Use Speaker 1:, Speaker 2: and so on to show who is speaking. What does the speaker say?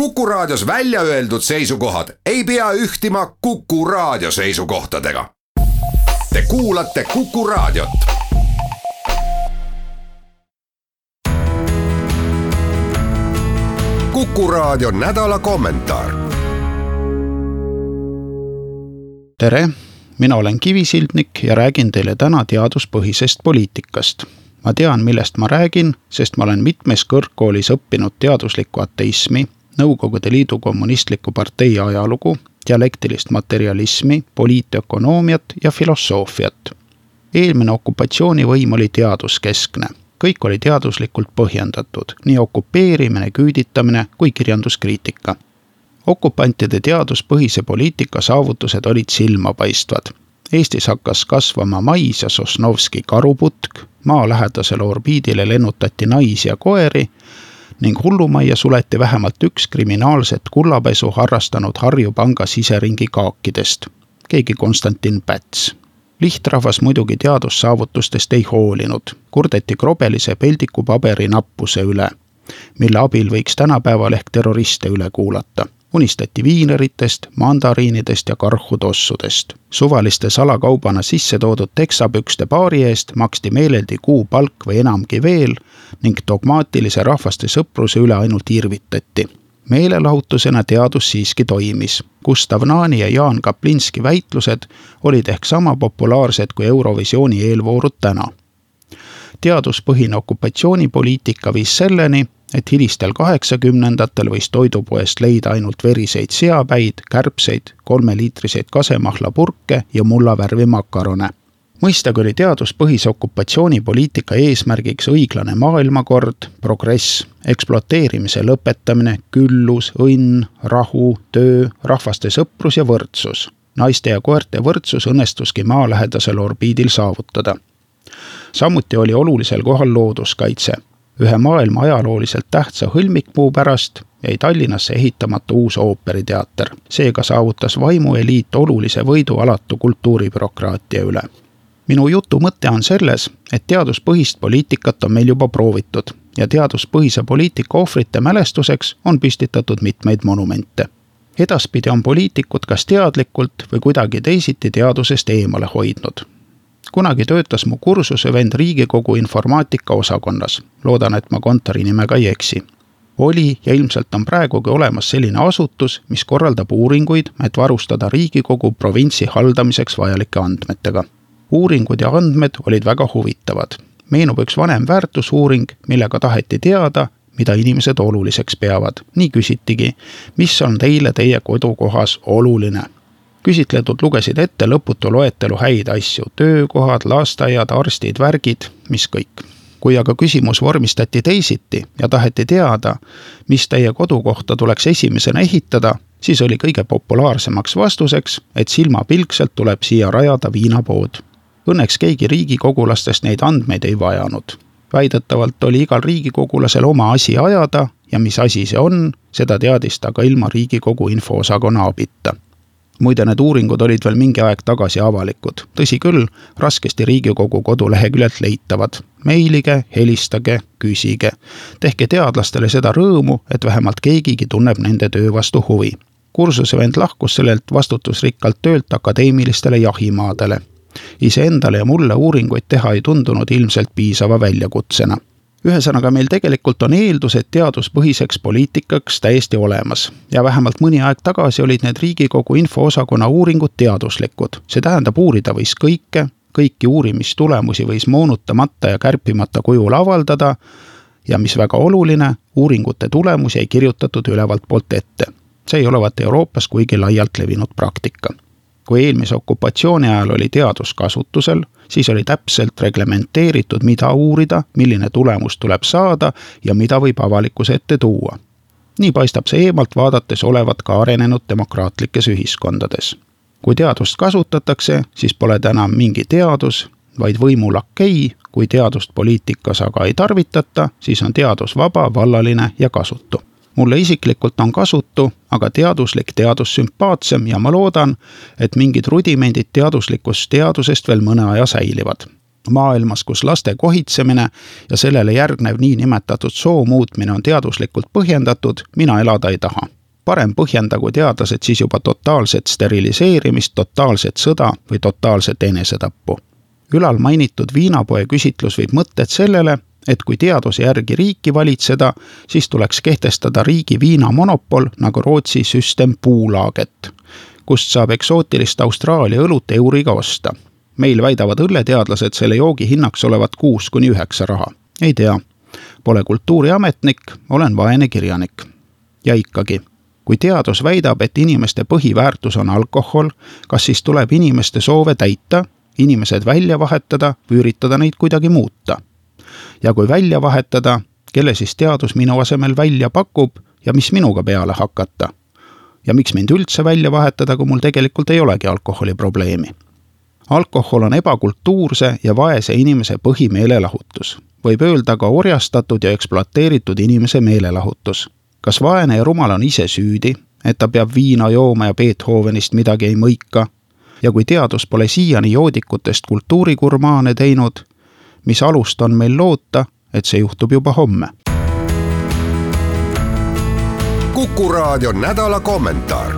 Speaker 1: Kuku Raadios välja öeldud seisukohad ei pea ühtima Kuku Raadio seisukohtadega. Te kuulate Kuku Raadiot. kuku Raadio nädala kommentaar.
Speaker 2: tere, mina olen Kivisildnik ja räägin teile täna teaduspõhisest poliitikast ma tean, millest ma räägin, sest ma olen mitmes kõrgkoolis õppinud teaduslikku ateismi Nõukogude Liidu Kommunistliku Partei ajalugu, dialektilist materialismi, poliitökonoomiat ja filosoofiat. eelmine okupatsioonivõim oli teaduskeskne, kõik oli teaduslikult põhjendatud, nii okupeerimine, küüditamine kui kirjanduskriitika. okupantide teaduspõhise poliitika saavutused olid silmapaistvad. Eestis hakkas kasvama mais ja Sosnovski karuputk, maalähedasele orbiidile lennutati naisi ja koeri ning hullumajja suleti vähemalt üks kriminaalset kullapesu harrastanud Harju panga siseringi kaakidest, keegi Konstantin Päts. lihtrahvas muidugi teadussaavutustest ei hoolinud, kurdeti krobelise peldikupaberi nappuse üle, mille abil võiks tänapäeval ehk terroriste üle kuulata unistati viineritest, mandariinidest ja karhutossudest. suvaliste salakaubana sisse toodud teksapükste paari eest maksti meeleldi kuupalk või enamgi veel ning dogmaatilise rahvaste sõpruse üle ainult irvitati meelelahutusena teadus siiski toimis. Gustav Naani ja Jaan Kaplinski väitlused olid ehk sama populaarsed kui Eurovisiooni eelvoorud täna. teaduspõhine okupatsioonipoliitika viis selleni, et hilistel kaheksakümnendatel võis toidupoest leida ainult veriseid seapäid, kärbseid, kolmeliitriseid kasemahlapurke ja mullavärvi makarone. mõistagi oli teaduspõhise okupatsioonipoliitika eesmärgiks õiglane maailmakord, progress, ekspluateerimise lõpetamine, küllus, õnn, rahu, töö, rahvaste sõprus ja võrdsus. naiste ja koerte võrdsus õnnestuski maalähedasel orbiidil saavutada samuti oli olulisel kohal looduskaitse ühe maailma ajalooliselt tähtsa hõlmikpuu pärast jäi Tallinnasse ehitamata uus ooperiteater. seega saavutas vaimueliit olulise võidu alatu kultuuribürokraatia üle. minu jutu mõte on selles, et teaduspõhist poliitikat on meil juba proovitud ja teaduspõhise poliitika ohvrite mälestuseks on püstitatud mitmeid monumente edaspidi on poliitikud kas teadlikult või kuidagi teisiti teadusest eemale hoidnud kunagi töötas mu kursusevend Riigikogu informaatika osakonnas. loodan, et ma kontori nimega ei eksi. oli ja ilmselt on praegugi olemas selline asutus, mis korraldab uuringuid, et varustada Riigikogu provintsi haldamiseks vajalike andmetega. uuringud ja andmed olid väga huvitavad. meenub üks vanem väärtusuuring, millega taheti teada, mida inimesed oluliseks peavad. nii küsitigi, mis on teile teie kodukohas oluline küsitletud lugesid ette lõputu loetelu häid asju, töökohad, lasteaiad, arstid, värgid, mis kõik. kui aga küsimus vormistati teisiti ja taheti teada, mis teie kodukohta tuleks esimesena ehitada, siis oli kõige populaarsemaks vastuseks, et silmapilkselt tuleb siia rajada viinapood. Õnneks keegi riigikogulastest neid andmeid ei vajanud. väidetavalt oli igal riigikogulasel oma asi ajada ja mis asi see on, seda teadis ta ka ilma Riigikogu infoosakonna abita muide, need uuringud olid veel mingi aeg tagasi avalikud, tõsi küll, raskesti Riigikogu koduleheküljelt leitavad. meilige, helistage, küsige. tehke teadlastele seda rõõmu, et vähemalt keegigi tunneb nende töö vastu huvi. kursusevend lahkus sellelt vastutusrikkalt töölt akadeemilistele jahimaadele. iseendale ja mulle uuringuid teha ei tundunud ilmselt piisava väljakutsena ühesõnaga, meil tegelikult on eeldused teaduspõhiseks poliitikaks täiesti olemas ja vähemalt mõni aeg tagasi olid need Riigikogu infoosakonna uuringud teaduslikud. see tähendab, uurida võis kõike, kõiki uurimistulemusi võis moonutamata ja kärpimata kujul avaldada ja mis väga oluline, uuringute tulemusi ei kirjutatud ülevalt poolt ette. see ei olevat Euroopas kuigi laialt levinud praktika kui eelmise okupatsiooni ajal oli teadus kasutusel, siis oli täpselt reglementeeritud, mida uurida, milline tulemus tuleb saada ja mida võib avalikkuse ette tuua. nii paistab see eemalt vaadates olevat ka arenenud demokraatlikes ühiskondades. kui teadust kasutatakse, siis pole ta enam mingi teadus, vaid võimu lakei, kui teadust poliitikas aga ei tarvitata, siis on teadus vaba, vallaline ja kasutu mulle isiklikult on kasutu, aga teaduslik teadus sümpaatsem ja ma loodan, et mingid rudimendid teaduslikust teadusest veel mõne aja säilivad. maailmas, kus laste kohitsemine ja sellele järgnev niinimetatud soo muutmine on teaduslikult põhjendatud, mina elada ei taha. parem põhjendagu teadlased siis juba totaalset steriliseerimist, totaalset sõda või totaalset enesetappu. ülalmainitud viinapoe küsitlus viib mõtted sellele, et kui teaduse järgi riiki valitseda, siis tuleks kehtestada riigi viinamonopol nagu Rootsi süstem puulaaget, kust saab eksootilist Austraalia õlut euriga osta. meil väidavad õlleteadlased selle joogi hinnaks olevat kuus kuni üheksa raha. ei tea, pole kultuuriametnik, olen vaene kirjanik. ja ikkagi kui teadus väidab, et inimeste põhiväärtus on alkohol, kas siis tuleb inimeste soove täita, inimesed välja vahetada või üritada neid kuidagi muuta? Ja kui välja vahetada, kelle siis teadus minu asemel välja pakub ja mis minuga peale hakata. ja miks mind üldse välja vahetada, kui mul tegelikult ei olegi alkoholiprobleemi. alkohol on ebakultuurse ja vaese inimese põhimeelelahutus. võib öelda ka orjastatud ja ekspluateeritud inimese meelelahutus. kas vaene ja rumal on ise süüdi, et ta peab viina jooma ja Beethovenist midagi ei mõika? ja kui teadus pole siiani joodikutest kultuurigurmaane teinud mis alust on meil loota, et see juhtub juba homme.
Speaker 1: kuku raadio nädala kommentaar